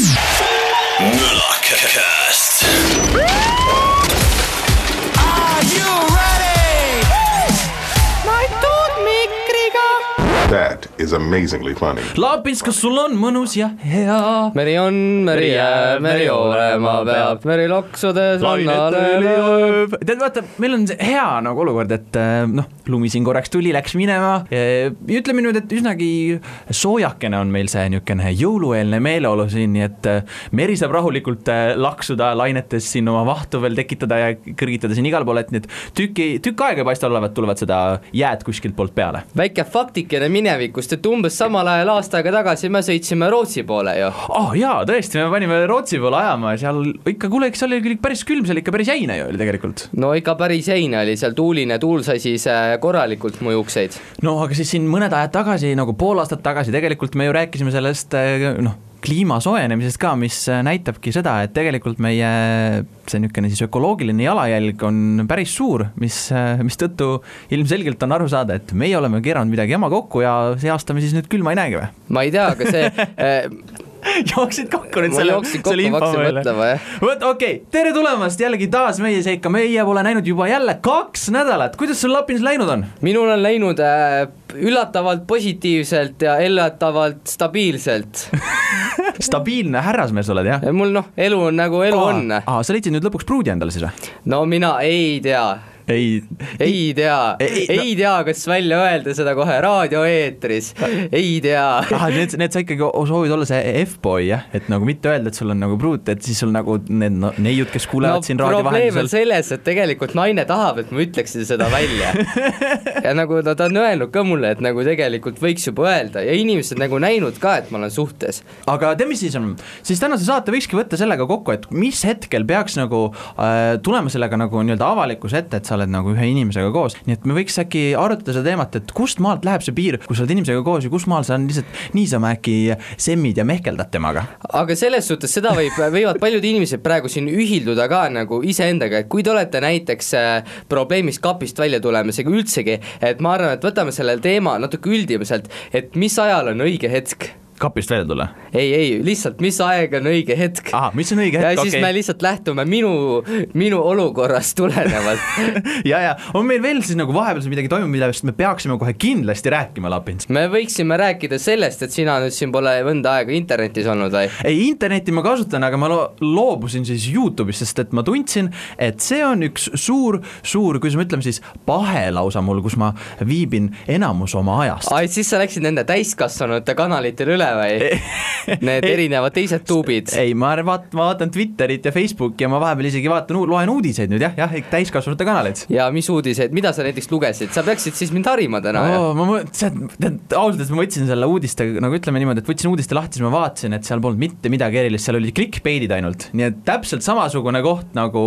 Müllercast. Are you ready? My tooth, me, Krieger. That is amazingly funny. Lapins, kas sul on mõnus ja hea? meri on, meri jääb, meri olema peab, meri loksudes lainetel jõuab. tead, vaata, meil on see hea nagu olukord, et äh, noh, lumi siin korraks tuli, läks minema. ütleme nüüd, et üsnagi soojakene on meil see niisugune jõulueelne meeleolu siin, nii et äh, meri saab rahulikult äh, laksuda lainetes siin oma vahtu veel tekitada ja kõrgitada siin igal pool, et need tüki, tükk aega ei paista olevat, tulevad seda jääd kuskilt poolt peale. väike faktikene minevikust, et umbes samal ajal aasta aega tagasi me sõitsime Rootsi poole ju. oh jaa, tõesti, me panime Rootsi poole ajama ja seal ikka, kuule, eks seal oli küll päris külm, seal ikka päris jäine ju oli tegelikult. no ikka päris heine oli seal, tuuline tuul sai siis äh, korralikult mõjukseid. no aga siis siin mõned ajad tagasi, nagu pool aastat tagasi tegelikult me ju rääkisime sellest eh, noh, kliima soojenemisest ka, mis eh, näitabki seda, et tegelikult meie see niisugune siis ökoloogiline jalajälg on päris suur, mis, mistõttu ilmselgelt on aru saada, et meie oleme keeranud midagi jama kokku ja see aasta me siis nüüd külma ei näegi või? ma ei tea, aga see äh, jooksid kokku nüüd selle, selle info peale. vot okei okay., tere tulemast jällegi taas meie seika, meie pole näinud juba jälle kaks nädalat, kuidas sul Lapins läinud on? minul on läinud äh, üllatavalt positiivselt ja üllatavalt stabiilselt. stabiilne härrasmees oled jah? mul noh, elu on nagu elu on. aa, sa leidsid nüüd lõpuks pruudi endale siis või? no mina ei tea, ei, ei tea, Ei, no- ei tea, kas välja öelda seda kohe raadioeetris, ei tea. ah, need, need sa ikkagi soovid olla see F-boy jah, et nagu mitte öelda, et sul on nagu pruut, et siis sul nagu need no, neiud, kes kuulevad no siin raadio probleem on vahendusel. selles, et tegelikult naine tahab, et ma ütleksin seda välja. ja nagu ta, ta on öelnud ka mulle, et nagu tegelikult võiks juba öelda ja inimesed nagu näinud ka, et ma olen suhtes. aga tead, mis siis on, siis tänase saate võikski võtta sellega kokku, et mis hetkel peaks nagu äh, tulema sellega nagu nii-öelda avalikkuse ette, et sa oled nagu ühe inimesega koos, nii et me võiks äkki arutada seda teemat, et kust maalt läheb see piir, kui sa oled inimesega koos ja kus maal sa lihtsalt niisama äkki semmid ja mehkeldad temaga. aga selles suhtes seda võib, võivad paljud inimesed praegu siin ühilduda ka nagu iseendaga, et kui te olete näiteks äh, probleemist kapist välja tulemisega üldsegi, et ma arvan, et võtame selle teema natuke üldimaselt, et mis ajal on õige hetk kapist välja tulla. ei, ei lihtsalt, mis aeg on õige hetk. ahah, mis on õige ja hetk, siis okei me lihtsalt lähtume minu, minu olukorrast tulenevalt. ja, ja on meil veel siis nagu vahepeal midagi toimub, millest me peaksime kohe kindlasti rääkima, Lapins? me võiksime rääkida sellest, et sina nüüd siin pole mõnda aega internetis olnud või? ei, internetti ma kasutan, aga ma lo loobusin siis Youtube'ist, sest et ma tundsin, et see on üks suur, suur, kuidas me ütleme siis, pahe lausa mul, kus ma viibin enamus oma ajast. ai, siis sa läksid nende täiskasvanute kanalitele üle või? Need erinevad teised tuubid. ei, ma vaat-, ma vaatan Twitterit ja Facebooki ja ma vahepeal isegi vaatan, loen uudiseid nüüd jah, jah, täiskasvanute kanaleid. ja mis uudiseid, mida sa näiteks lugesid, sa peaksid siis mind harima täna ju. Oh, ma mõtlesin, tead ausalt öeldes ma võtsin selle uudiste, nagu ütleme niimoodi, et võtsin uudiste lahti, siis ma vaatasin, et seal polnud mitte midagi erilist, seal olid clickbait'id ainult, nii et täpselt samasugune koht nagu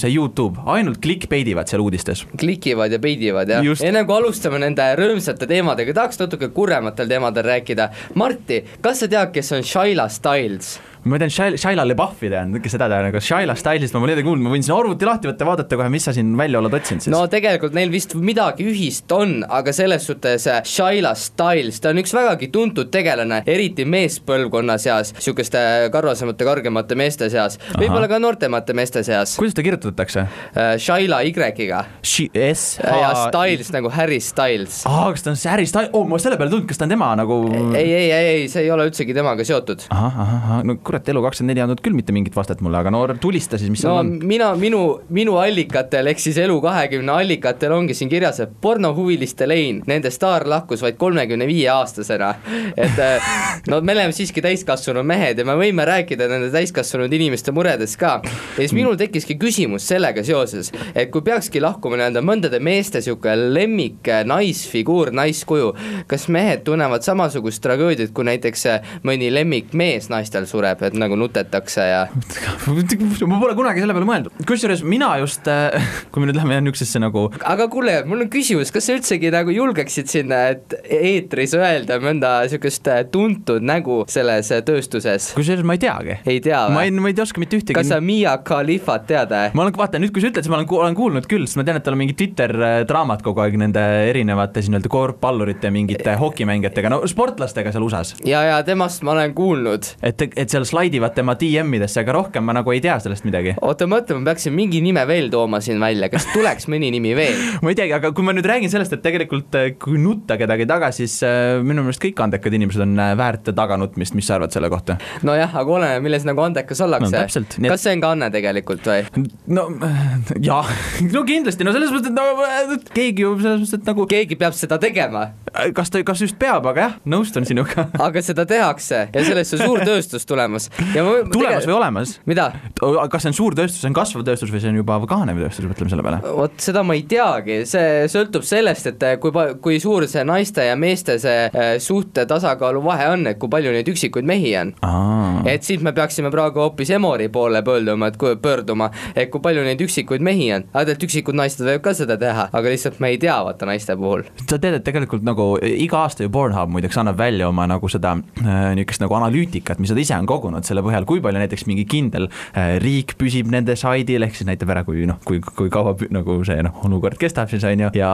see Youtube, ainult clickbait ivad seal uudistes. klikivad ja peidivad jah enne kui alustame nende rõõmsate teemadega, tahaks natuke kurvematel teemadel rääkida. Marti, kas sa tead, kes on Shaila Styles? Ma tean Shaila, Shaila LeBuffi tean, kes seda tean, aga Shaila Stylist ma pole midagi kuulnud, ma võin siin arvuti lahti võtta, vaadata kohe, mis sa siin välja oled otsinud siis no tegelikult neil vist midagi ühist on, aga selles suhtes äh, Shaila Styles, ta on üks vägagi tuntud tegelane, eriti meespõlvkonna seas, niisuguste karvasemate, kõrgemate meeste seas, võib-olla ka noortemate meeste seas. kuidas ta kirjutatakse? Shaila Y-ga S ja Styles nagu Harry Styles. aa, kas ta on see Harry Styles, oo ma selle peale tulnud, kas ta on tema nagu ei, ei, ei, ei, see ei ole üldsegi temaga seotud. ahah, ahah, no kurat, Elu24 ei andnud küll mitte mingit vastet mulle, aga no tulista siis, mis no seal on. mina, minu, minu allikatel ehk siis Elu kahekümne allikatel ongi siin kirjas, et pornohuviliste lein, nende staar lahkus vaid kolmekümne viie aastasena. et äh, no me oleme siiski täiskasvanud mehed ja me võime rääkida nende täiskasvanud inimeste muredest ka. ja siis minul tekkiski küsimus sellega seoses, et kui peakski lahkuma nii-öelda mõndade meeste sihuke lemmik äh, naisfiguur, naiskuju, kas mehed tunnevad samasugust tragöödiat, kui näiteks äh, mõni lemmikmees naistel sureb, et nagu nutetakse ja ma pole kunagi selle peale mõelnud, kusjuures mina just, kui me nüüd läheme jah niisugusesse nagu aga kuule, mul on küsimus, kas sa üldsegi nagu julgeksid sinna, et eetris öelda mõnda niisugust äh, tuntud nägu selles äh, tööstuses? kusjuures ma ei teagi. ei tea ma ei, või? ma ei oska mitte ühtegi kas sa Miia Khalifat tead? ma olen, vaata nüüd, kui sa ütled, siis ma olen, olen kuulnud küll, sest ma tean, et tal on mingi Twitter äh, draamat kogu aeg nende erinevate siis nii-öelda korvpallurite, mingite hokimängijatega, no sportlastega seal USA-s. ja, ja temast ma olen kuulnud. et, et seal slide ivad tema DM-idesse, aga rohkem ma nagu ei tea sellest midagi. oota, mõtle, ma peaksin mingi nime veel tooma siin välja, kas tuleks mõni nimi veel? ma ei teagi, aga kui ma nüüd räägin sellest, et tegelikult äh, kui nutta kedagi taga, siis äh, minu meelest kõik andekad inimesed on äh, väärt taganutmist, mis sa arvad selle kohta? nojah, aga oleneb, milles nagu andekas ollakse No et- kas see on ka anne tegelikult või? no jaa, no kindlasti, no selles mõttes, et no keegi ju selles mõttes, et nagu keegi peab seda tegema, kas ta, kas just peab, aga jah, nõustun sinuga. aga seda tehakse ja sellest on suur tööstus tulemas ma tulemas või olemas? mida? kas see on suur tööstus, see on kasvav tööstus või see on juba kahanev tööstus, mõtleme selle peale. vot seda ma ei teagi, see sõltub sellest, et kui pa-, kui suur see naiste ja meeste see äh, suhte tasakaalu vahe on, et kui palju neid üksikuid mehi on. et siis me peaksime praegu hoopis Emori poole pöörduma, et kui pöörduma, et kui palju neid üksikuid mehi on, aga tegelikult üksikud naised võivad ka seda teha, aga lihtsalt me ei tea vaata naiste puhul. sa tead, et tegelikult nagu iga aasta ju Pornhub muideks annab välja oma nagu seda niisugust nagu analüütikat, mis nad ise on kogunud selle põhjal, kui palju näiteks mingi kindel äh, riik püsib nende saidil, ehk siis näitab ära, kui noh, kui, kui kaua nagu see noh, olukord kestab siis on ju, ja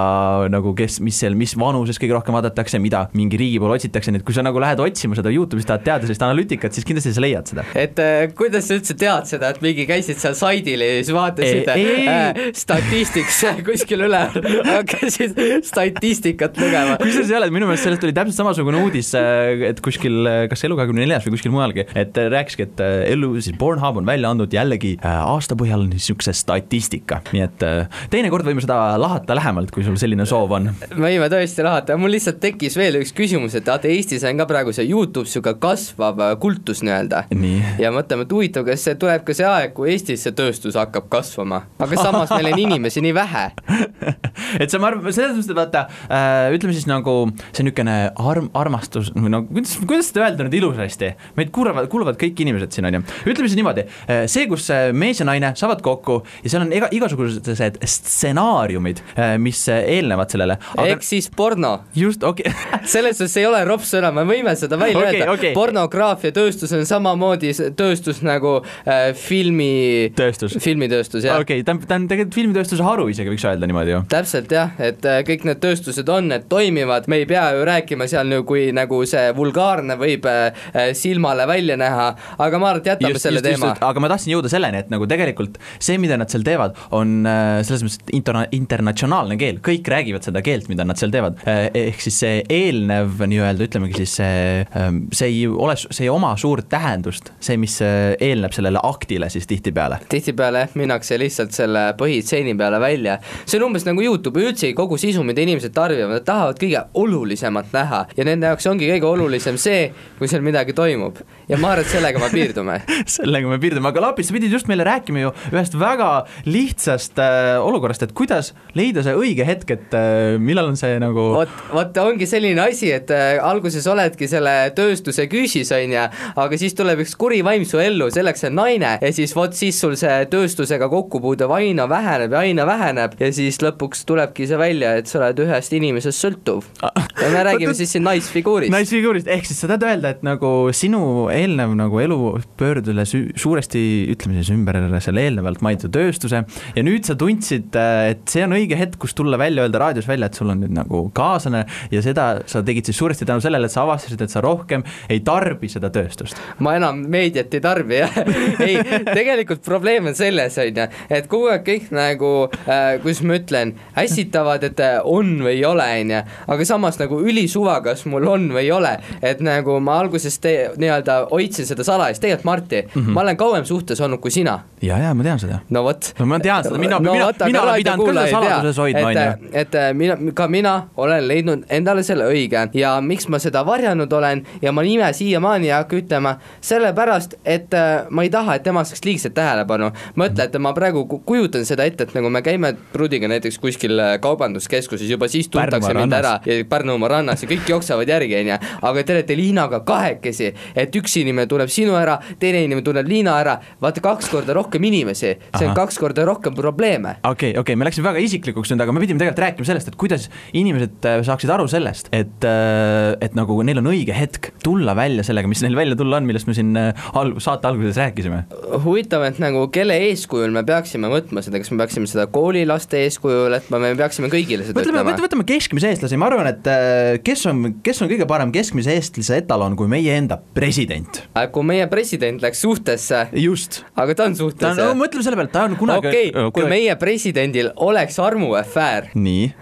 nagu kes, mis seal, mis vanuses kõige rohkem vaadatakse, mida mingi riigi poole otsitakse, nii et kui sa nagu lähed otsima seda Youtube'is, tahad teada sellist analüütikat, siis kindlasti sa leiad seda. et äh, kuidas sa üldse tead seda, et mingi käisid seal saidil ja siis vaatasid Ei, ei, äh, statistiks kuskil üleval, hakkasid statistikat lugema. kusjuures ei ole, minu meelest sellest oli täpselt samasugune uudis, et kuskil, kas Elu kahekümne neljas või kuskil mujalgi, et rääkiski, et äh, Elu, siis Pornhub on välja andnud jällegi äh, aasta põhjal niisuguse statistika, nii et äh, teinekord võime seda lahata lähemalt, kui sul selline soov on. võime tõesti lahata, mul lihtsalt tekkis veel üks küsimus, et vaata Eestis on ka praegu see Youtube sihuke kasvav kultus nii-öelda. nii, ja mõtleme, et huvitav, kas see tuleb ka see aeg, kui Eestis see tööstus hakkab kasvama, aga samas meil on inimesi nii vähe. et see, ma arvan, selles mõttes, et vaata äh,, ütleme siis nagu see niisugune arm, armastus või no kuidas, kuidas seda öelda nüüd ilusasti, meid kuulavad, kuulavad kõik inimesed siin on ju, ütleme siis niimoodi, see, kus äh, mees ja naine saavad kokku ja seal on iga, igasugused stsenaariumid, mis äh, eelnevad sellele, aga ehk siis porno just, okei okay. selles suhtes ei ole rops sõna, me võime seda välja Okei, öelda okei. pornograafiatööstus on samamoodi tööstus nagu äh, filmi, tööstus. filmitööstus jah okei okay,, ta on, ta on tegelikult filmitööstuse haru isegi võiks öelda niimoodi ju. täpselt jah, et äh, kõik need tööstused on, need toimivad, me ei pea ju rääkima seal nagu, kui nagu see vulgaarne võib äh, silmale välja näha, aga ma arvan, et jätame selle teema. aga ma tahtsin jõuda selleni, et nagu tegelikult see, mida nad seal teevad, on äh, selles mõttes interna-, internatsionaalne keel, kõik räägivad seda keelt, mida nad seal teevad. ehk siis see eelnev nii-öelda, ütlemegi siis see, see ei ole, see ei oma suurt tähendust, see, mis äh, eelneb sellele aktile siis tihtipeale. tihtipeale jah, minnakse lihtsalt selle põhitseeni peale välja, see on umbes nagu Youtube, üldse kogu sisu, mida inimesed tarbivad, nad tahavad kõige olulisemat näha ja nende jaoks ongi kõige olulisem see, kui seal midagi toimub. ja ma arvan, et sellega me piirdume. sellega me piirdume, aga Lapis, sa pidid just meile rääkima ju ühest väga lihtsast äh, olukorrast, et kuidas leida see õige hetk, et äh, millal on see nagu vot, vot ongi selline asi, et äh, alguses oledki selle tööstuse küüsis, on ju, aga siis tuleb üks kuri vaim su ellu, selleks on naine ja siis vot siis sul see tööstusega kokkupuude aina väheneb ja aina väheneb ja siis lõpuks tulebki see välja, et sa oled ühest inimesest sõltuv. ja me räägime siis siin naisfiguurist. naisfiguurist, ehk siis sa tahad öelda, et nagu sinu eelnev nagu elu pöördus suuresti ütleme siis ümber selle eelnevalt mainitud tööstuse. Ja nüüd sa tundsid, et see on õige hetk, kus tulla välja, öelda raadios välja, et sul on nüüd nagu kaaslane ja seda sa tegid siis suuresti tänu sellele, et sa avastasid, et sa rohkem ei tarbi seda tööstust. ma enam meediat ei tarbi jah, ei tegelikult probleem on selles on ju, et kogu aeg kõik nagu äh,, kuidas ma ütlen, ässitavad, et äh, on või ei ole on ju, aga samas nagu ülisuva, kas mul on või ei ole, et nagu ma alguses nii-öelda hoidsin seda salajast, tegelikult Marti mm, -hmm. ma olen kauem suhtes olnud kui sina, ja, ja ma tean seda. no vot no ma tean seda, mina, mina, vot, aga mina olen pidanud tea. saladuses hoidma, on ju. et, mina, ka mina olen leidnud endale selle õige ja miks ma seda varjanud olen ja ma nime siiamaani ei hakka ütlema, sellepärast et äh, ma ei taha, et temast saaks liigset tähelepanu. mõtle, et ma praegu ku- kujutan seda ette, et nagu me käime Prudiga näiteks kuskil äh, kaubanduskeskuses, juba siis tuntakse mind ära ja Pärnumaa rannas ja kõik jooksevad järgi, on ju, aga te olete Liinaga kahekesi, et üks inimene tuleb sinu ära, teine inimene tuleb Liina ära, vaata kaks korda rohkem inimesi, see on Ahah. kaks korda rohkem probleeme. okei okay,, okei okay,, me läksime väga isiklikuks nüüd, aga me pidime tegelikult rääkima sellest, et kuidas inimesed äh, saaksid aru sellest, et, et nagu neil on õige hetk tulla välja sellega, mis neil välja tulla on, millest me siin äh, al-, saate alguses rääkisime. huvitav, et nagu kelle eeskujul me peaksime võtma seda, kas me peaksime seda koolilaste eeskujul, et me peaksime kõigile seda mõtleme, ütlema? võtame keskmise eestlase, ma arvan, et äh, kes on, kes on kõige parem keskmise eestlase etalon kui meie enda president. Kui meie president läks suhtesse, just. aga ta on suhtes no mõtleme selle peale, ta on kunagi okei okay,, kui meie presidendil oleks armuafäär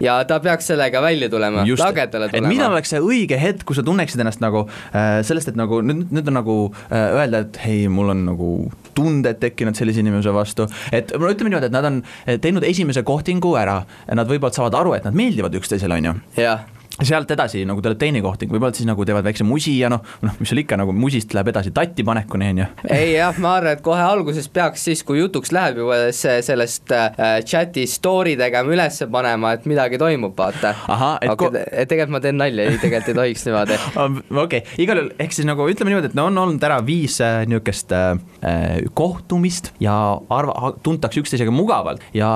ja ta peaks sellega välja tulema, lagedale et millal tulema. oleks see õige hetk, kus sa tunneksid ennast nagu äh, sellest, et nagu nüüd, nüüd on nagu äh, öelda, et hei, mul on nagu tunded tekkinud sellise inimese vastu, et no ütleme niimoodi, et nad on äh, teinud esimese kohtingu ära, nad võib-olla saavad aru, et nad meeldivad üksteisele, on ju jah, sealt edasi nagu tuleb teine kohting, võib-olla siis nagu teevad väikse musi ja noh, noh, mis seal ikka nagu musist läheb edasi tatti panekuni, on ju. ei jah, ma arvan, et kohe alguses peaks siis, kui jutuks läheb juba see sellest äh, chati story tegema, üles panema, et midagi toimub, vaata. Et okay, tegelikult ma teen nalja, ei tegelikult ei tohiks niimoodi. okei, igal juhul, ehk siis nagu ütleme niimoodi, et no on olnud ära viis äh, niisugust äh, äh, kohtumist ja arva, tuntakse üksteisega mugavalt ja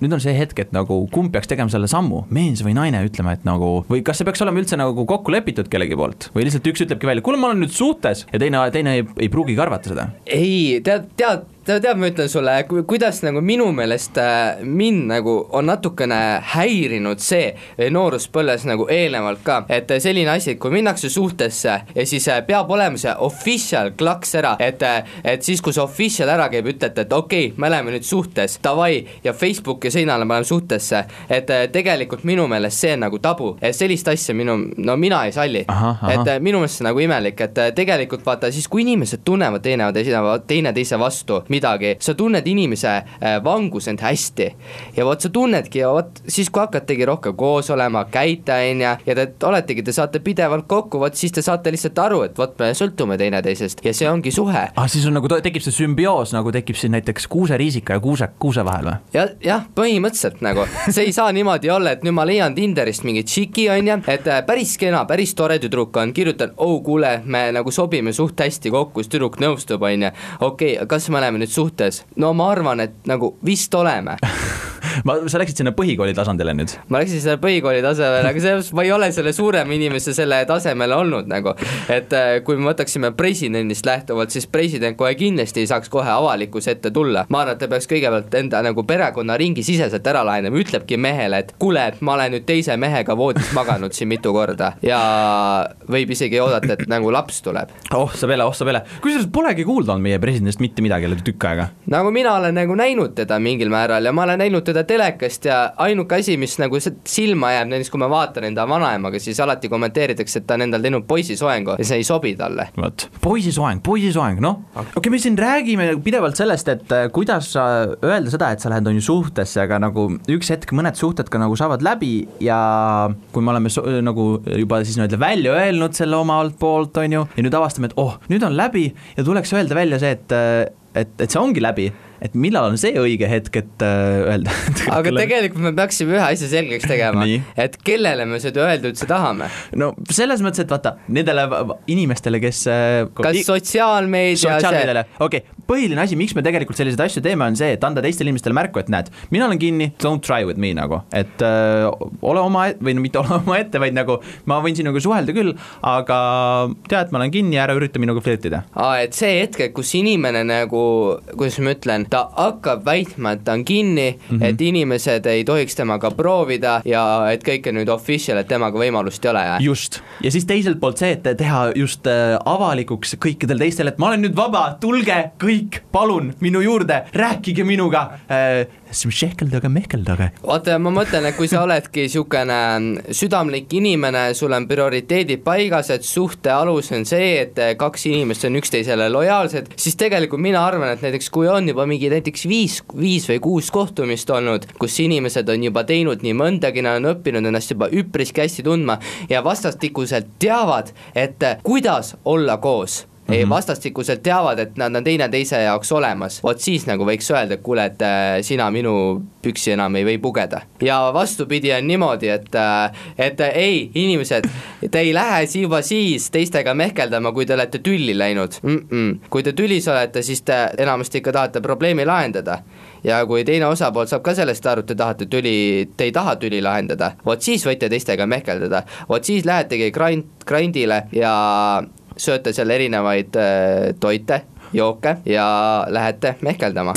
nüüd on see hetk, et nagu kumb peaks tegema selle sammu, mees või naine ütlema, et nagu või kas see peaks olema üldse nagu kokku lepitud kellegi poolt või lihtsalt üks ütlebki välja, kuule, ma olen nüüd suhtes ja teine, teine ei, ei pruugigi arvata seda. ei, tead, tead, tead, ma ütlen sulle, kuidas nagu minu meelest äh, mind nagu on natukene häirinud see eh, nooruspõlves nagu eelnevalt ka, et eh, selline asi, et kui minnakse suhtesse ja siis peab olema see official klaks ära, et, et siis, kui see official ära käib, ütlete, et okei okay,, me oleme nüüd suhtes, davai, ja Facebooki seinale me oleme suhtesse, et tegelikult minu meelest see on nagu tabu, sellist asja minu, no mina ei salli, et minu meelest see on nagu imelik, et tegelikult vaata siis, kui inimesed tunnevad teineteise, teineteise vastu midagi, sa tunned inimese eh, vangusend hästi ja vot sa tunnedki ja vot siis, kui hakkategi rohkem koos olema, käite, on ju, ja te oletegi, te saate pidevalt kokku, vot siis te saate lihtsalt aru, et vot me sõltume teineteisest ja see ongi suhe. ah, siis on nagu, tekib see sümbioos nagu tekib siin näiteks kuuseriisika ja kuuse, kuuse vahel või? ja jah, põhimõtteliselt nagu see ei saa niimoodi olla, et nüüd ma leian Tinderist mingi tšiki onju, et äh, päris kena, päris tore tüdruk on, kirjutan, oh kuule, me nagu sobime suht hästi kokku, siis tüdruk nõustub onju. okei okay,, kas me oleme nüüd suhtes? no ma arvan, et nagu vist oleme. ma, sa läksid sinna põhikooli tasandile nüüd? ma läksin selle põhikooli tasemele, aga selles, ma ei ole selle suurema inimese selle tasemel olnud nagu, et äh, kui me võtaksime presidendist lähtuvalt, siis president kohe kindlasti ei saaks kohe avalikkuse ette tulla. ma arvan, et ta peaks kõigepealt enda nagu perekonnaringi siseselt ära lahendama, ütlebki mehele, et kuule, et ma olen nüüd teise mehega voodis maganud siin mitu korda ja võib isegi oodata, et nagu laps tuleb. oh sa pele, oh sa pele, kusjuures polegi kuulda olnud meie presidendist mitte midagi tükk aega. nagu mina olen nagu näinud teda mingil määral ja ma olen näinud teda telekast ja ainuke asi, mis nagu silma jääb, näiteks kui ma vaatan enda vanaemaga, siis alati kommenteeritakse, et ta on endal teinud poisisoengu ja see ei sobi talle. vot, poisisoeng, poisisoeng, noh, okei okay,, me siin räägime pidevalt sellest, et äh, kuidas sa öelda seda, et sa lähed on ju suhtesse, aga nagu üks hetk mõned suhted ka nagu saavad läbi ja kui me oleme so, nagu juba siis nii-öelda välja öelnud selle omalt poolt, on ju, ja nüüd avastame, et oh, nüüd on läbi ja tuleks öelda välja see, et et, et see ongi läbi, et millal on see õige hetk, et äh, öelda. aga tegelikult me peaksime ühe asja selgeks tegema et kellele me seda öelda üldse tahame. no selles mõttes, et vaata nendele inimestele, kes äh, kas sotsiaalmeedia see sotsiaalmeediale, okei okay., põhiline asi, miks me tegelikult selliseid asju teeme, on see, et anda teistele inimestele märku, et näed, mina olen kinni, don't try with me nagu, et öö, ole oma või no mitte ole omaette, vaid nagu ma võin sinuga suhelda küll, aga tea, et ma olen kinni ära ürita minuga flirtida. aa, et see hetk, kus inimene nagu, kuidas ma ütlen, ta hakkab väitma, et ta on kinni mm. -hmm. et inimesed ei tohiks temaga proovida ja et kõik on nüüd official, et temaga võimalust ei ole ja just, ja siis teiselt poolt see, et teha just äh, avalikuks kõikidele teistele, et ma olen nüüd vaba, tulge kõik, palun minu juurde, rääkige minuga äh,, šehkeldage, mehkeldage. vaata, ma mõtlen, et kui sa oledki niisugune südamlik inimene, sul on prioriteedid paigas, et suhte alus on see, et kaks inimest on üksteisele lojaalsed, siis tegelikult mina arvan, et näiteks kui on juba mingi näiteks viis, viis või kuus kohtumist olnud, kus inimesed on juba teinud nii mõndagi, nad on õppinud ennast juba üpriski hästi tundma ja vastastikuselt teavad, et kuidas olla koos mm -hmm. vastastikuselt teavad, et nad on teineteise jaoks olemas, vot siis nagu võiks öelda, et kuule, et äh, sina minu püksi enam ei või pugeda. ja vastupidi on niimoodi, et, äh, et ei, inimesed, te ei lähe juba siis teistega mehkeldama, kui te olete tülli läinud mm. -mm. kui te tülis olete, siis te enamasti ikka tahate probleemi lahendada ja kui teine osapool saab ka sellest aru, et te tahate tüli, te ei taha tüli lahendada, vot siis võite teistega mehkeldada, vot siis lähetegi grind, grindile ja sööte seal erinevaid äh, toite, jooke ja lähete mehkeldama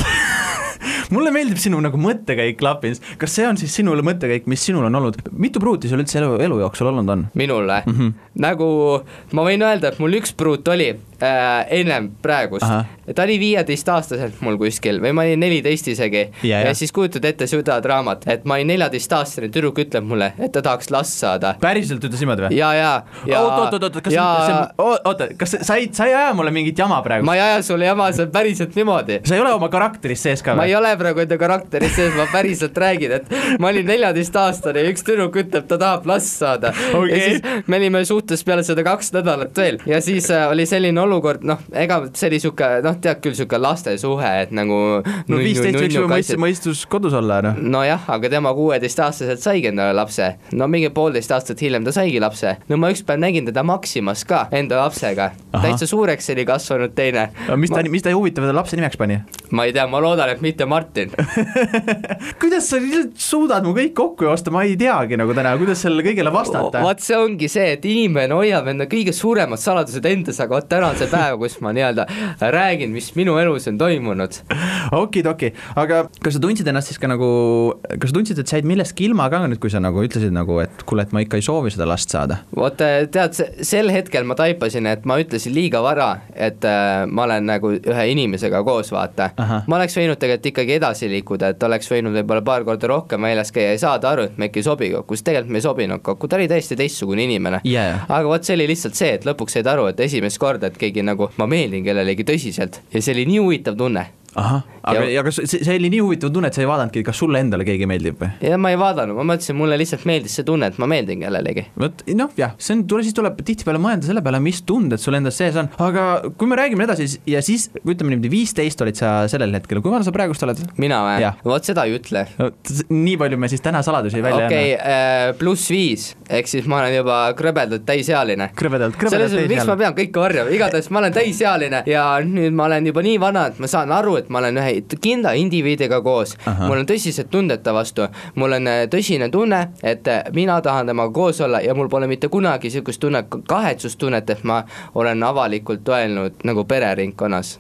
mulle meeldib sinu nagu mõttekäik, Lapins, kas see on siis sinu mõttekäik, mis sinul on olnud, mitu pruuti sul üldse elu, elu jooksul olnud on? minul või mm? -hmm. nagu ma võin öelda, et mul üks pruut oli äh, ennem praegust, ta oli viieteistaastaselt mul kuskil või ma olin neliteist isegi ja, ja. ja siis kujutad ette seda draamat, et ma olin neljateistaastane, tüdruk ütleb mulle, et ta tahaks last saada. päriselt ütles niimoodi või? ja, ja, ja oot, oot, oot, kas ja... see on, oota, kas sa ei, sa ei aja mulle mingit jama praegu? ma ei aja sulle jama, see on päriselt niimoodi. sa ei ole oma karakteris sees ka või? ma ei ole praegu enda karakteris sees, ma päriselt räägin, et ma olin neljateistaastane ja üks tüdruk ütleb, ta tahab last saada. Okay.. ja siis me olime suhtes peale seda kaks nädalat veel. Ja siis äh, oli selline olukord, noh, ega see oli sihuke, noh, tead küll, sihuke lastesuhe, et nagu no viisteist võiks ju mõistus, mõistus kodus olla, noh. nojah, aga tema kuueteistaastaselt saigi endale lapse, no mingi poolteist aastat hiljem ta saigi lapse, no ma üks päev nägin teda Maximas ka enda lapsega, täitsa suureks oli kasvanud teine. mis ta mis ta huvitav lapse nimeks pani? ma ei tea, ma loodan, et mitte Martin kuidas sa suudad mu kõik kokku joosta, ma ei teagi nagu täna, kuidas sellele kõigele vastata? vot see ongi see, et inimene hoiab enda kõige suuremad saladused endas, aga vot täna on see päev, kus ma nii-öelda räägin, mis minu elus on toimunud. okidoki, aga kas sa tundsid ennast siis ka nagu, kas sa tundsid, et sa jäid millestki ilma ka nüüd, kui sa nagu ütlesid nagu, et kuule, et ma ikka ei soovi seda last saada? vot eh, tead, sel hetkel ma taipasin, et ma ütlesin liiga vara, et äh, ma olen nagu ühe inimesega koos, vaata. ma oleks võinud tegelikult ikkagi edasi liikuda, et oleks võinud võib-olla paar korda rohkem väljas käia ja saada aru, et me ikka ei sobi kokku, sest tegelikult me ei sobinud kokku, ta oli täiesti teistsugune inimene. Yeah.. aga vot see oli lihtsalt see, et lõpuks said aru, et esimest korda, et keegi nagu, ma meeldin kellelegi tõsiselt. Ja see oli nii huvitav tunne ahah, aga, ja kas see, see oli nii huvitav tunne, et sa ei vaadanudki, kas sulle endale keegi meeldib või? jah, ma ei vaadanud, ma mõtlesin, mulle lihtsalt meeldis see tunne, et ma meeldin kellelegi. vot noh, jah, see on, tule siis tuleb tihtipeale mõelda selle peale, mis tunded sul endas sees on, aga kui me räägime edasi ja siis ütleme niimoodi, viisteist olid sa sellel hetkel, kui vana sa praegust oled? mina või? vot seda ei ütle nii palju me siis täna saladusi välja okay, okei äh,, pluss viis, ehk siis ma olen juba krõbedalt täisealine. krõbedalt, krõbedalt täisealine. miks ma pean kõike varjama, igatahes ma olen täisealine ja nüüd ma olen juba nii vana, et ma saan aru, et ma olen ühe kindla indiviidiga koos, mul on tõsised tunded ta vastu, mul on äh, tõsine tunne, et äh, mina tahan temaga koos olla ja mul pole mitte kunagi niisugust tunnet, kahetsustunnet, et ma olen avalikult öelnud nagu pereringkonnas.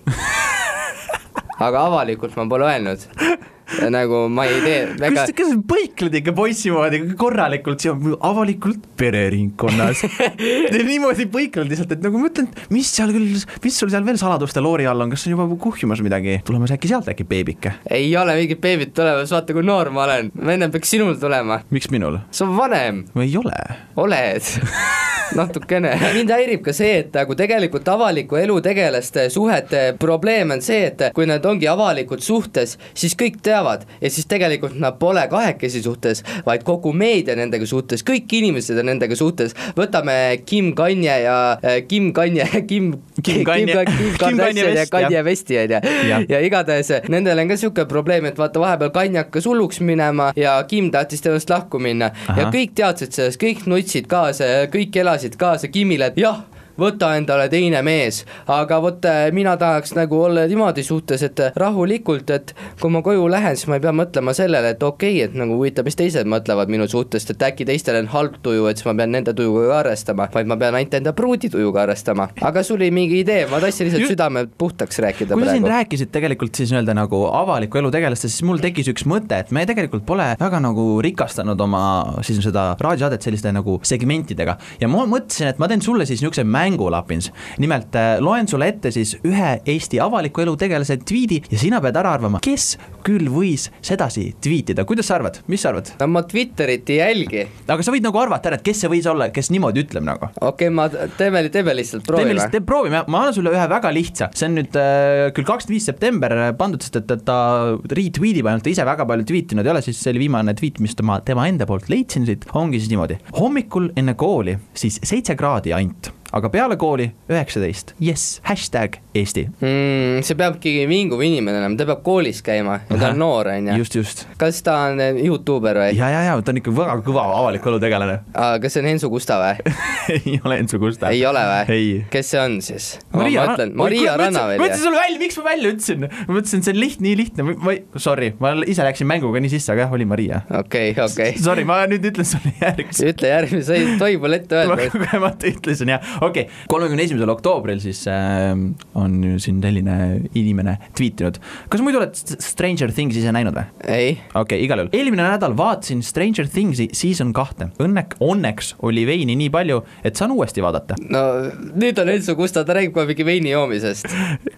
Aga avalikult ma pole öelnud nagu ma ei tee väga. kas, kas põikled ikka poissi moodi korralikult siia avalikult pereringkonnas niimoodi põikled lihtsalt, et nagu ma ütlen, mis seal küll, mis sul seal veel saladuste loori all on, kas on juba kuhjumas midagi, tulemas äkki sealt äkki beebike? ei ole mingit beebit tulemas, vaata kui noor ma olen, ennem peaks sinul tulema. miks minul? sa oled vanem. ma ei ole. oled natukene. mind häirib ka see, et nagu tegelikult avaliku elu tegelaste suhete probleem on see, et kui nad ongi avalikult suhtes, siis kõik teavad, teavad ja siis tegelikult nad pole kahekesi suhtes, vaid kogu meedia nendega suhtes, kõik inimesed on nendega suhtes, võtame Kim Kanye ja äh, Kim Kanye, Kim Kim Kanye, Kim Kardashian ja Kanye Westi on ju, ja igatahes nendel on ka niisugune probleem, et vaata, vahepeal Kanye hakkas hulluks minema ja Kim tahtis temast lahku minna. Aha. ja kõik teadsid sellest, kõik nutsid kaasa ja kõik elasid kaasa Kimile, et jah, võta endale teine mees, aga vot äh, mina tahaks nagu olla niimoodi suhtes, et äh, rahulikult, et kui ma koju lähen, siis ma ei pea mõtlema sellele, et okei okay,, et nagu huvitav, mis teised mõtlevad minu suhtest, et äkki teistel on halb tuju, et siis ma pean nende tujuga ka arvestama, vaid ma pean ainult enda pruudi tujuga arvestama. aga sul oli mingi idee, ma tahtsin lihtsalt Just... südame puhtaks rääkida kui praegu. sa siin rääkisid tegelikult siis nii-öelda nagu avaliku elu tegelastest, siis mul tekkis üks mõte, et me tegelikult pole väga nagu rikastanud oma siis seda raadiosaadet selliste nagu segmentidega ja ma mõtlesin, et ma teen sulle siis niisuguse mängu Lapins. nimelt äh, loen sulle ette siis ühe Eesti avaliku elu tegelase tweet'i ja sina pead ära arvama, kes küll võis sedasi tweetida, kuidas sa arvad, mis sa arvad? no ma Twitterit ei jälgi. aga sa võid nagu arvata ära, et kes see võis olla, kes niimoodi ütleb nagu. okei okay,, ma, teeme, teeme lihtsalt, proovime. teeme lihtsalt, proovime, ma annan sulle ühe väga lihtsa, see on nüüd äh, küll kakskümmend viis september pandud, sest et, et ta retweet ib ainult, ta ise väga palju tweet inud ei ole, siis see oli viimane tweet, mis tema, tema enda poolt leidsin siit, ongi siis niimoodi. hommikul enne kooli siis seitse kraadi ainult aga peale kooli üheksateist, jess, hashtag Eesti. mm,. see peabki vinguv inimene olema, ta peab koolis käima ja ta on noor, on ju. just, just. kas ta on eh, Youtuber või? ja, ja, ja ta on ikka väga kõva avaliku elu tegelane kas see on Hensu Kusta või ei ole Enso Kusta. ei ole või? kes see on siis? Maria, ma mõtlen, Maria Rannaväli. ma ütlesin sulle välja, miks ma välja ütlesin, ma mõtlesin, see on lihtne, nii lihtne, ma ei, sorry, ma ise läksin mänguga nii sisse, aga jah, oli Maria. okei okei. Sorry, ma nüüd ütlen sulle järgmist. ütle järgmine, sa ei tohi mulle ette öelda. ma kogemata ütlesin jah, okei okay., kolmekümne esimesel oktoobril siis äh, on siin selline inimene tweetinud. kas muidu oled Stranger Things ise näinud või? ei. okei okay,, igal juhul, eelmine nädal vaatasin Stranger Things'i season kahte, õnnek, õnneks oli veini nii palju, et saan uuesti vaadata. no nüüd on Enso Kusta, ta räägib kohe mingi veini joomisest.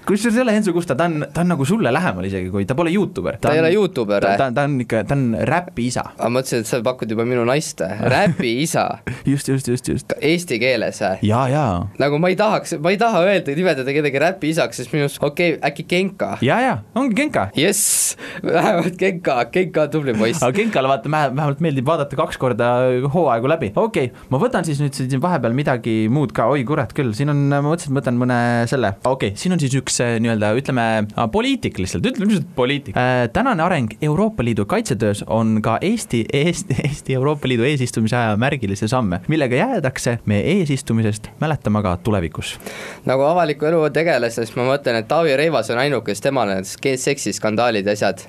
kusjuures ei ole Enso Kusta, ta on, ta on nagu sulle lähemal isegi, kui ta pole Youtuber. ta ei ole Youtuber või? ta, ta on ikka, ta on räpi isa. ma mõtlesin, et sa pakud juba minu naist, räpi isa just, just, just, just. Eesti keeles või? ja, ja. nagu ma ei tahaks, ma ei taha öelda, nimetada kedagi räpi isaks, sest minu arust okei okay,, äkki Genka. ja, ja, ongi Genka. jess, vähemalt Genka, Genka on tubli poiss. aga Genkale vaata, vähemalt meeldib vaadata kaks korda hooaegu läbi, okei okay,, ma võtan siis nüüd siin vahepeal midagi muud ka, oi kurat küll, siin on, ma mõtlesin, et võtan mõne selle, okei okay,, siin on siis üks äh, nii-öelda ütleme poliitik lihtsalt, ütleme lihtsalt poliitik äh,. tänane areng Euroopa Liidu kaitsetöös on ka Eesti, Eesti, Eesti Euroopa Liidu eesistumise aja märgilisi samme, millega jäädakse meie eesistumisest mäletama ka tulevikus. nagu avaliku elu tegelasest ma mõtlen, et Taavi Rõivas on ainuke, kes temal need seksiskandaalid ja asjad.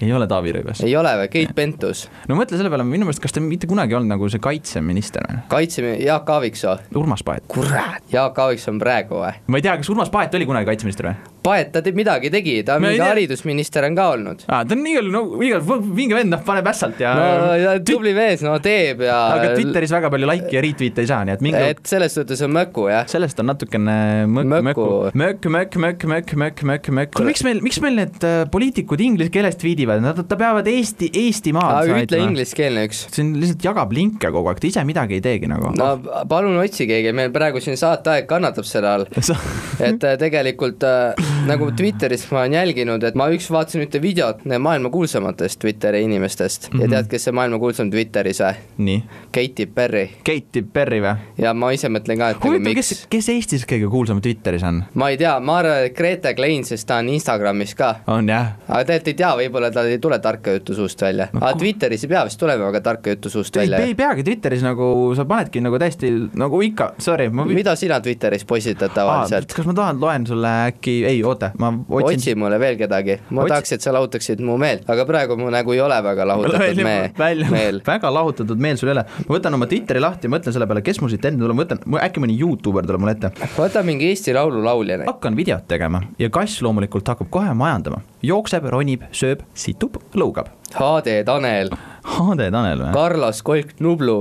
ei ole Taavi Rõivas? ei ole või, Keit Pentus? no mõtle selle peale, minu meelest, kas ta mitte kunagi olnud nagu see kaitseminister või? kaitse, Jaak Aaviksoo. Urmas Paet. kurat, Jaak Aaviksoo on praegu või? ma ei tea, kas Urmas Paet oli kunagi kaitseminister või? Paet, ta teeb midagi, tegi, ta on mingi haridusminister on ka olnud. aa, ta on igal, no igal, vinge vend, noh, paneb ässalt ja no tubli mees, no teeb ja aga Twitteris väga palju like'i ja retweet'e ei saa, nii et minge et selles suhtes on möku, jah. sellest on natukene mökk, mökku, mökk, mökk, mökk, mökk, mökk, mökk, mökk. kuule, miks meil, miks meil need äh, poliitikud inglise keeles tweetivad, nad, nad peavad Eesti, Eestimaad ütle ingliskeelne üks. see on lihtsalt jagab linke kogu aeg, ta ise midagi ei teegi nagu. no palun otsi keegi, meil praegu siin saateaeg kannatab selle all et äh, tegelikult äh, nagu Twitteris ma olen jälginud, et ma üks vaatasin ühte videot maailma kuulsamatest Twitteri inimestest mm -hmm. ja Mhm. tead, kes see maailma kuulsam Twitteris või? nii. Katy Perry. Katy Perry või? ja ma ise mõtlen ka, et huvitav nagu miks. kes, kes Eestis kõige kuulsam Twitteris on? ma ei tea, ma arvan, et Grete Klein, sest ta on Instagramis ka. on jah? aga tegelikult ei tea, võib-olla tal ei tule tarka juttu suust välja no,. aga Twitteris ei pea vist tulema väga tarka juttu suust ei, välja. ei peagi, Twitteris nagu sa panedki nagu täiesti nagu ikka, sorry ma.... mida sina Twitteris postitad tavaliselt? kas ma tahan, loen sulle äkki, ei oota, ma otsin. otsi mulle veel kedagi, ma Otsi... tahaks, et sa lahutaksid mu meelt, aga praegu mu nägu ei ole väga lahutatud mee, meel. väga lahutatud meel sul ei ole, ma võtan oma Twitteri lahti mõtlen selle peale, kes mul siit enne tuleb, ma võtan, äkki mõni Youtuber tuleb mulle ette. võta mingi Eesti Laulu laulja. hakkan videot tegema ja kass loomulikult hakkab kohe majandama, jookseb, ronib, sööb, situb, lõugab. HD Tanel. HD Tanel või? Carlos Kolk Nublu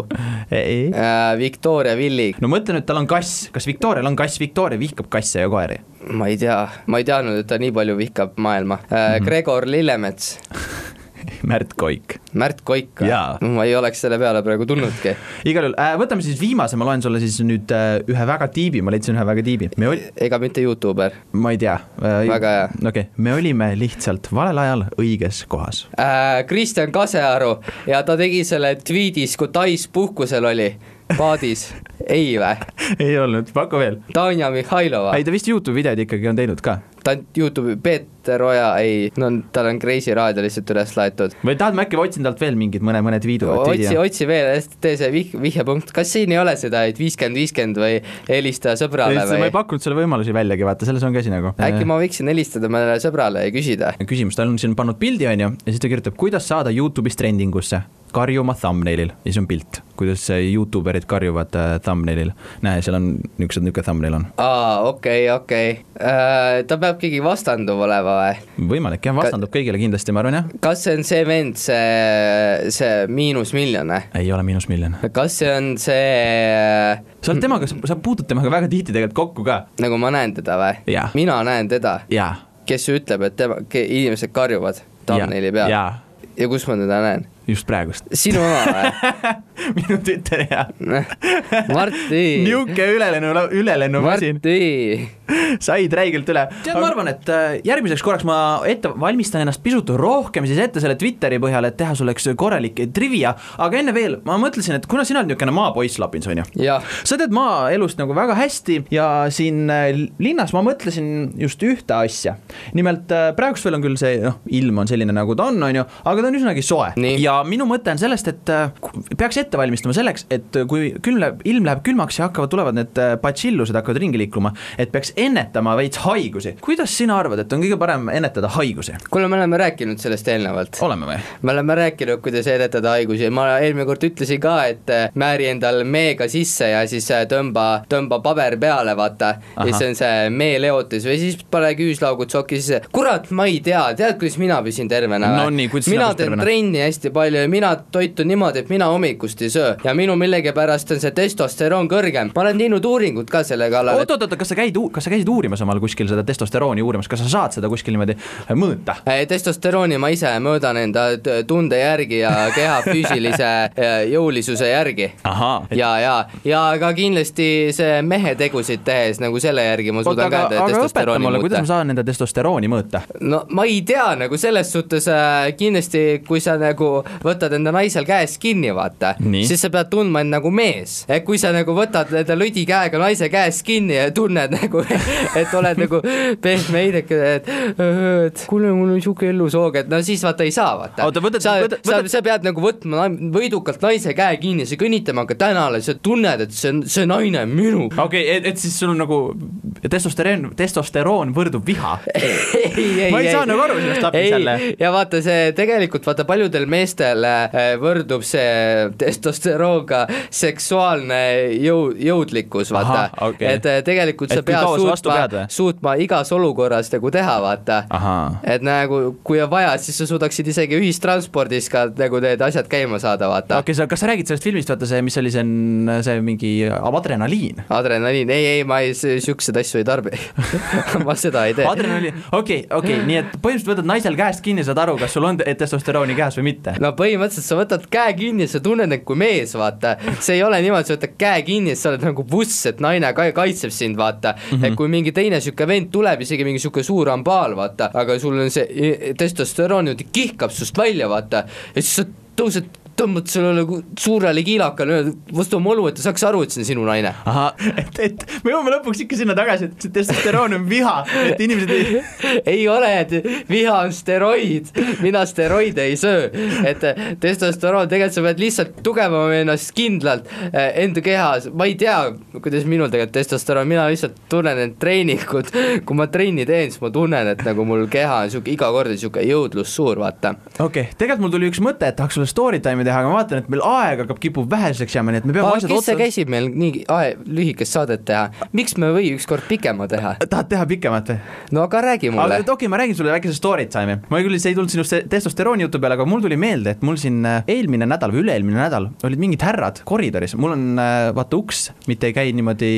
ei äh,. Victoria Villig. no mõtle nüüd, tal on kass, kas Victorial on kass, Victoria vihkab kasse ja koeri? ma ei tea, ma ei teadnud, et ta nii palju vihkab maailma äh,. Mm -hmm. Gregor Lillemets Märt Koik. Märt Koik ma ei oleks selle peale praegu tulnudki. igal juhul äh,, võtame siis viimase, ma loen sulle siis nüüd äh, ühe väga tiibi, ma leidsin ühe väga tiibi. Ol... ega mitte Youtuber? ma ei tea äh,. väga hea. okei okay., me olime lihtsalt valel ajal õiges kohas äh,. Kristjan Kasearu ja ta tegi selle tweetis, kui Tais puhkusel oli paadis, ei vä? ei olnud, paku veel. Tanja Mihhailova. ei, ta vist Youtube'i videod ikkagi on teinud ka. ta on Youtube'i, Peeter Oja, ei, no tal on Kreisi raadio lihtsalt üles laetud. või tahad, ma äkki otsin talt veel mingid mõne, mõned viidu? otsi, otsi veel, tee see vih-, vihjepunkt, kas siin ei ole seda, et viiskümmend, viiskümmend või helista sõbrale või? ma ei pakkunud sulle võimalusi väljagi, vaata, selles on ka asi nagu. äkki ma võiksin helistada mõnele sõbrale ja küsida? küsimus, ta on siin pannud pildi, on ju, ja siis ta kirjutab, kuidas saada Youtube'is trendingusse karjuma thumbnail'il ja siis on pilt, kuidas Youtube erid karjuvad äh, thumbnail'il. näe, seal on niisugused, niisugune thumbnail on. aa, okei okay,, okei okay. äh,. ta peab keegi vastanduv olema või? võimalik jah, vastandub Ka kõigile kindlasti, ma arvan jah. kas see on see vend, see, see Miinusmiljon või? ei ole Miinusmiljon. kas see on see sa oled temaga, sa puutud temaga väga tihti tegelikult kokku ka. nagu ma näen teda või? mina näen teda? kes ütleb, et tema, inimesed karjuvad thumbnaili peal? ja kus ma teda näen? Just praegust. sinu oma või? minu Twitteri ja Marti, niuke ülelennu, ülelennumasin, Marti, said räigelt üle. tead, ma arvan, et äh, järgmiseks korraks ma ette valmistan ennast pisut rohkem siis ette selle Twitteri põhjal, et teha sulle üks korralik trivia, aga enne veel ma mõtlesin, et kuna sina oled niisugune maapoiss Lapins, on ju, sa tead maaelust nagu väga hästi ja siin äh, linnas ma mõtlesin just ühte asja. nimelt äh, praegust veel on küll see noh, ilm on selline, nagu ta on, on ju, aga ta on üsnagi soe Nii. ja minu mõte on sellest, et äh, peaks ette valmistama selleks, et kui külm läheb, ilm läheb külmaks ja hakkavad, tulevad need äh, batšillused hakkavad ringi liikuma, et peaks ennetama veits haigusi. kuidas sina arvad, et on kõige parem ennetada haigusi? kuule, me oleme rääkinud sellest eelnevalt. oleme või? me oleme rääkinud, kuidas ennetada haigusi, ma eelmine kord ütlesin ka, et äh, määri endal meega sisse ja siis äh, tõmba, tõmba paber peale, vaata. ja siis on see meeleotus või siis pane küüslaugud sokki sisse. kurat, ma ei tea, tead, kuidas mina püsin tervena või No mina teen trenni hästi palju ja mina toitun niimoodi, et mina hommikust ei söö ja minu millegipärast on see testosteroon kõrgem. ma olen teinud uuringut ka selle kallal, et oot-oot-oot, kas sa käid, kas sa käisid uurimas omal kuskil seda testosterooni uurimas, kas sa saad seda kuskil niimoodi äh, mõõta? Testosterooni ma ise mõõdan enda tunde järgi ja keha füüsilise eh, jõulisuse järgi. ja, ja, ja ka kindlasti see mehe tegusid tehes nagu selle järgi ma suudan ka enda testosterooni mulle, kuidas ma saan enda testosterooni mõõta? no ma ei tea nagu selles suhtes äh, kindlasti, kui sa nagu võtad enda naisel käest kinni, vaata, siis sa pead tundma end nagu mees. et kui sa nagu võtad enda lüdi käega naise käest kinni ja tunned nagu, et oled nagu pehme heideke, et, et kuule, mul on sihuke ellusoog, et no siis vaata ei saa, vaata. Oota, võtad- võtad-, võtad-, sa pead nagu võtma võidukalt naise käe kinni, sa kõnnitama ka tänale, sa tunned, et see on, see naine on minu. okei okay,, et, et siis sul on nagu testosteroon, testosteroon võrdub viha. ei, Ma ei saa nagu aru sellest lapist jälle. ja vaata see tegelikult vaata paljudel meestel äh, võrdub see testosteroon ka seksuaalne jõu, jõudlikkus, vaata okei. et äh, tegelikult Et sa pead suutma suutma igas olukorras nagu teha, vaata et nagu, kui on vaja, siis sa suudaksid isegi ühistranspordis ka nagu need asjad käima saada, vaata okei, sa, kas sa räägid sellest filmist, vaata see, mis oli see, see mingi adrenaliin? adrenaliin, ei, ei, ma ei, siukseid asju ei tarbi ma seda ei tee. adrenaliin, okei, okei, nii et põhimõtteliselt võtad naisel käest kinni, saad aru, kas sul on te- testosterooni käes või mitte. no põhimõtteliselt sa võtad käe kinni, sa tunned end kui mees, vaata. see ei ole niimoodi, sa võtad käe kinni, sa oled nagu buss, et naine ka kaitseb sind, vaata mm. -hmm. et kui mingi teine sihuke vend tuleb, isegi mingi sihuke suur ambaal, vaata, aga sul on see i- testosteroon niimoodi kihkab sinust välja, vaata, ja siis sa tõused, tõmbad sellele suurele kiilakale vastu oma olu, et ta saaks aru, et see on sinu naine. et, et me jõuame lõpuks ikka sinna tagasi, et see testosteroon on viha, et inimesed ei ei ole, et viha on steroid, mina steroide ei söö, et testosteroon, tegelikult sa pead lihtsalt tugevama ennast kindlalt eh, enda kehas, ma ei tea, kuidas minul tegelikult testosteroon, mina lihtsalt tunnen end treeningut, kui ma trenni teen, siis ma tunnen, et nagu mul keha on sihuke iga kord sihuke jõudlus suur, vaata. okei okay., tegelikult mul tuli üks mõte, et tahaks sulle story time'i teha, aga ma vaatan, et meil aeg hakkab, kipub väheseks jääma, nii et me peame asjad otsa. käsib meil nii ae- lühikest saadet teha, miks me ei või ükskord pikema teha? tahad teha pikemat või? no aga räägi mulle okei okay,, ma räägin sulle väikese story time'i. ma küll, see ei tulnud sinust testosterooni jutu peale, aga mul tuli meelde, et mul siin äh, eelmine nädal või üle-eelmine nädal olid mingid härrad koridoris, mul on äh, vaata uks, mitte ei käi niimoodi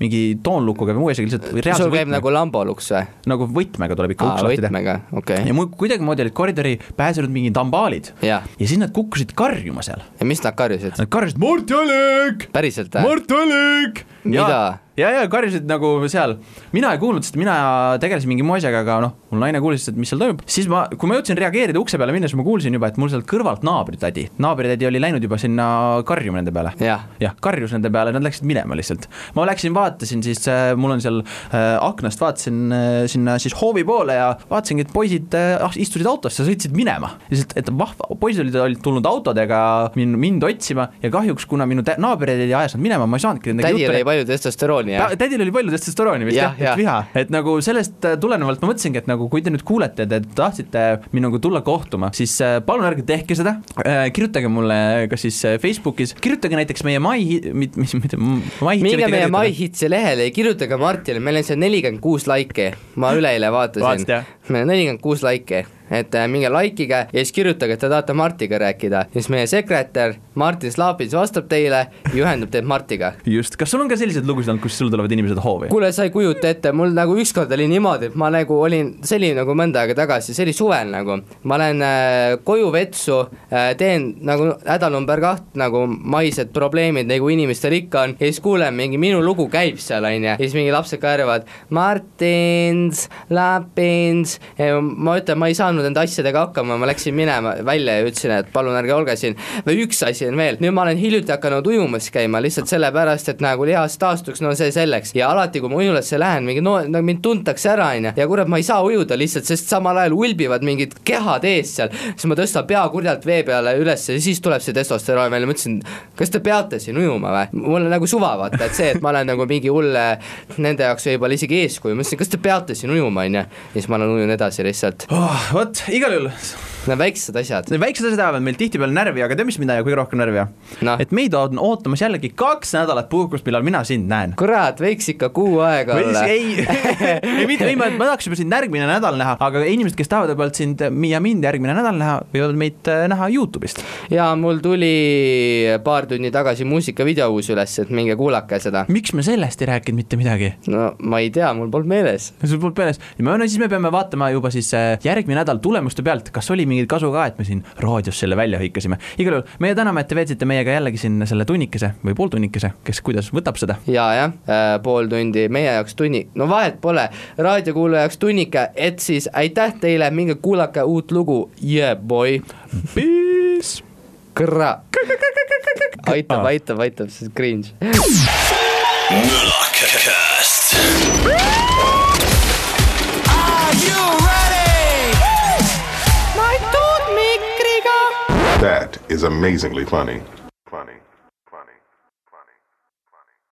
mingi toonlukuga või muu asjaga, lihtsalt või reaalse sul käib võtmega, nagu lamboluks või? nagu võtmega tuleb ikka uks lahti teha. võtmega, okei ja mul kuidagimoodi olid koridori pääsenud mingid ambaalid jah, ja siis nad kukkusid karjuma seal. ja mis nad karjusid? Nad karjusid Mart Jalek, päriselt või? Mart Jalek. Mida? ja, ja karjusid nagu seal, mina ei kuulnud, sest mina tegelesin mingi muu asjaga, aga noh, mul naine kuulis, et mis seal toimub, siis ma, kui ma jõudsin reageerida ukse peale minnes, ma kuulsin juba, et mul sealt kõrvalt naabritädi, naabritädi oli läinud juba sinna karjuma nende peale. jah, jah, karjus nende peale, nad läksid minema lihtsalt. ma läksin, vaatasin siis äh,, mul on seal äh, aknast, vaatasin äh, sinna siis hoovi poole ja vaatasingi, et poisid äh, ah, istusid autosse, sõitsid minema. lihtsalt, et vahva, poisid olid, olid tulnud autodega mind, mind otsima ja kahjuks, kuna minu tä- naabritädi ajas nad minema, ma ei saanudki nendega tädil oli palju testosterooni jah. Ta-? tädil oli palju testosterooni vist Jah, jah, jah. et viha, et nagu sellest äh, tulenevalt ma mõtlesingi, et nagu kui te nüüd kuulete, te tahtsite minuga tulla kohtuma, siis äh, palun ärge tehke seda, kirjutage mulle kas siis äh, Facebookis, kirjutage näiteks meie My, mis, mis, mitte My minge meie MyHitsi lehele ja kirjutage Martile, meil on seal nelikümmend kuus laiki, ma üleeile vaatasin. Jah?, nelikümmend kuus laiki, et äh, minge likeige ja siis kirjutage, et te tahate Martiga rääkida, siis meie sekretär Martin Slaapits vastab teile ja ühendab teid Martiga. just, kas sul on ka selliseid lugusid olnud, kus sul tulevad inimesed hoovi? kuule, sa ei kujuta ette, mul nagu ükskord oli niimoodi, et ma nagu olin, see oli nagu mõnda aega tagasi, see oli suvel nagu, ma lähen äh, koju vetsu äh,, teen nagu häda number kaht nagu maised probleemid, nagu inimestel ikka on, ja siis kuulen, mingi minu lugu käib seal, on ju, ja siis mingi lapsed karjuvad Martins, Lapins, ma ütlen, ma ei saanud nende asjadega hakkama, ma läksin minema välja ja ütlesin, et palun ärge olge siin, või üks asi on veel, nüüd ma olen hiljuti hakanud ujumas käima lihtsalt sellepärast, et nagu lihas taastuks, no see selleks, ja alati, kui ma ujulasse lähen, mingi no, no mind tuntakse ära, on ju, ja kurat, ma ei saa ujuda lihtsalt, sest samal ajal ulbivad mingid kehad ees seal, siis ma tõstan pea kurjalt vee peale üles ja siis tuleb see testosteroon välja, ma ütlesin, kas te peate siin ujuma või? mul on nagu suva, vaata, et see, et ma olen nagu mingi hull nende jaoks võib-olla isegi eeskuju, ma ütlesin, kas te peate siin ujuma, on ju, ja siis ma olen ujun edasi lihtsalt oh,. vot, igal juhul Need väiksed asjad. Need väiksed asjad ajavad meil tihtipeale närvi, aga tead, mis mind ajab kõige rohkem närvi no.? et meid on ootamas jällegi kaks nädalat puhkust, millal mina sind näen. kurat, võiks ikka kuu aega olla. ei ei mitte, ei ma, ma tahaks juba sind järgmine nädal näha, aga inimesed, kes tahavad võib-olla sind ja mind järgmine nädal näha, võivad meid äh, näha Youtube'ist. ja mul tuli paar tundi tagasi muusikavideo uus üles, et minge kuulake seda. miks me sellest ei rääkinud mitte midagi? no ma ei tea, mul polnud meeles. sul polnud meeles, no siis me peame vaatama juba siis äh, järgmine nädal tulemuste pealt, kas oli mingi mingit kasu ka, et me siin raadios selle välja hõikasime. igal juhul, meie täname, et te veetsite meiega jällegi siin selle tunnikese või pooltunnikese, kes kuidas võtab seda. ja, jah äh,, pool tundi meie jaoks tunni, no vahet pole, raadiokuulaja jaoks tunnike, et siis aitäh teile, minge kuulake uut lugu, yeah boy. Peace. Kra-. aitab, aitab, aitab, see on cringe. Is amazingly funny.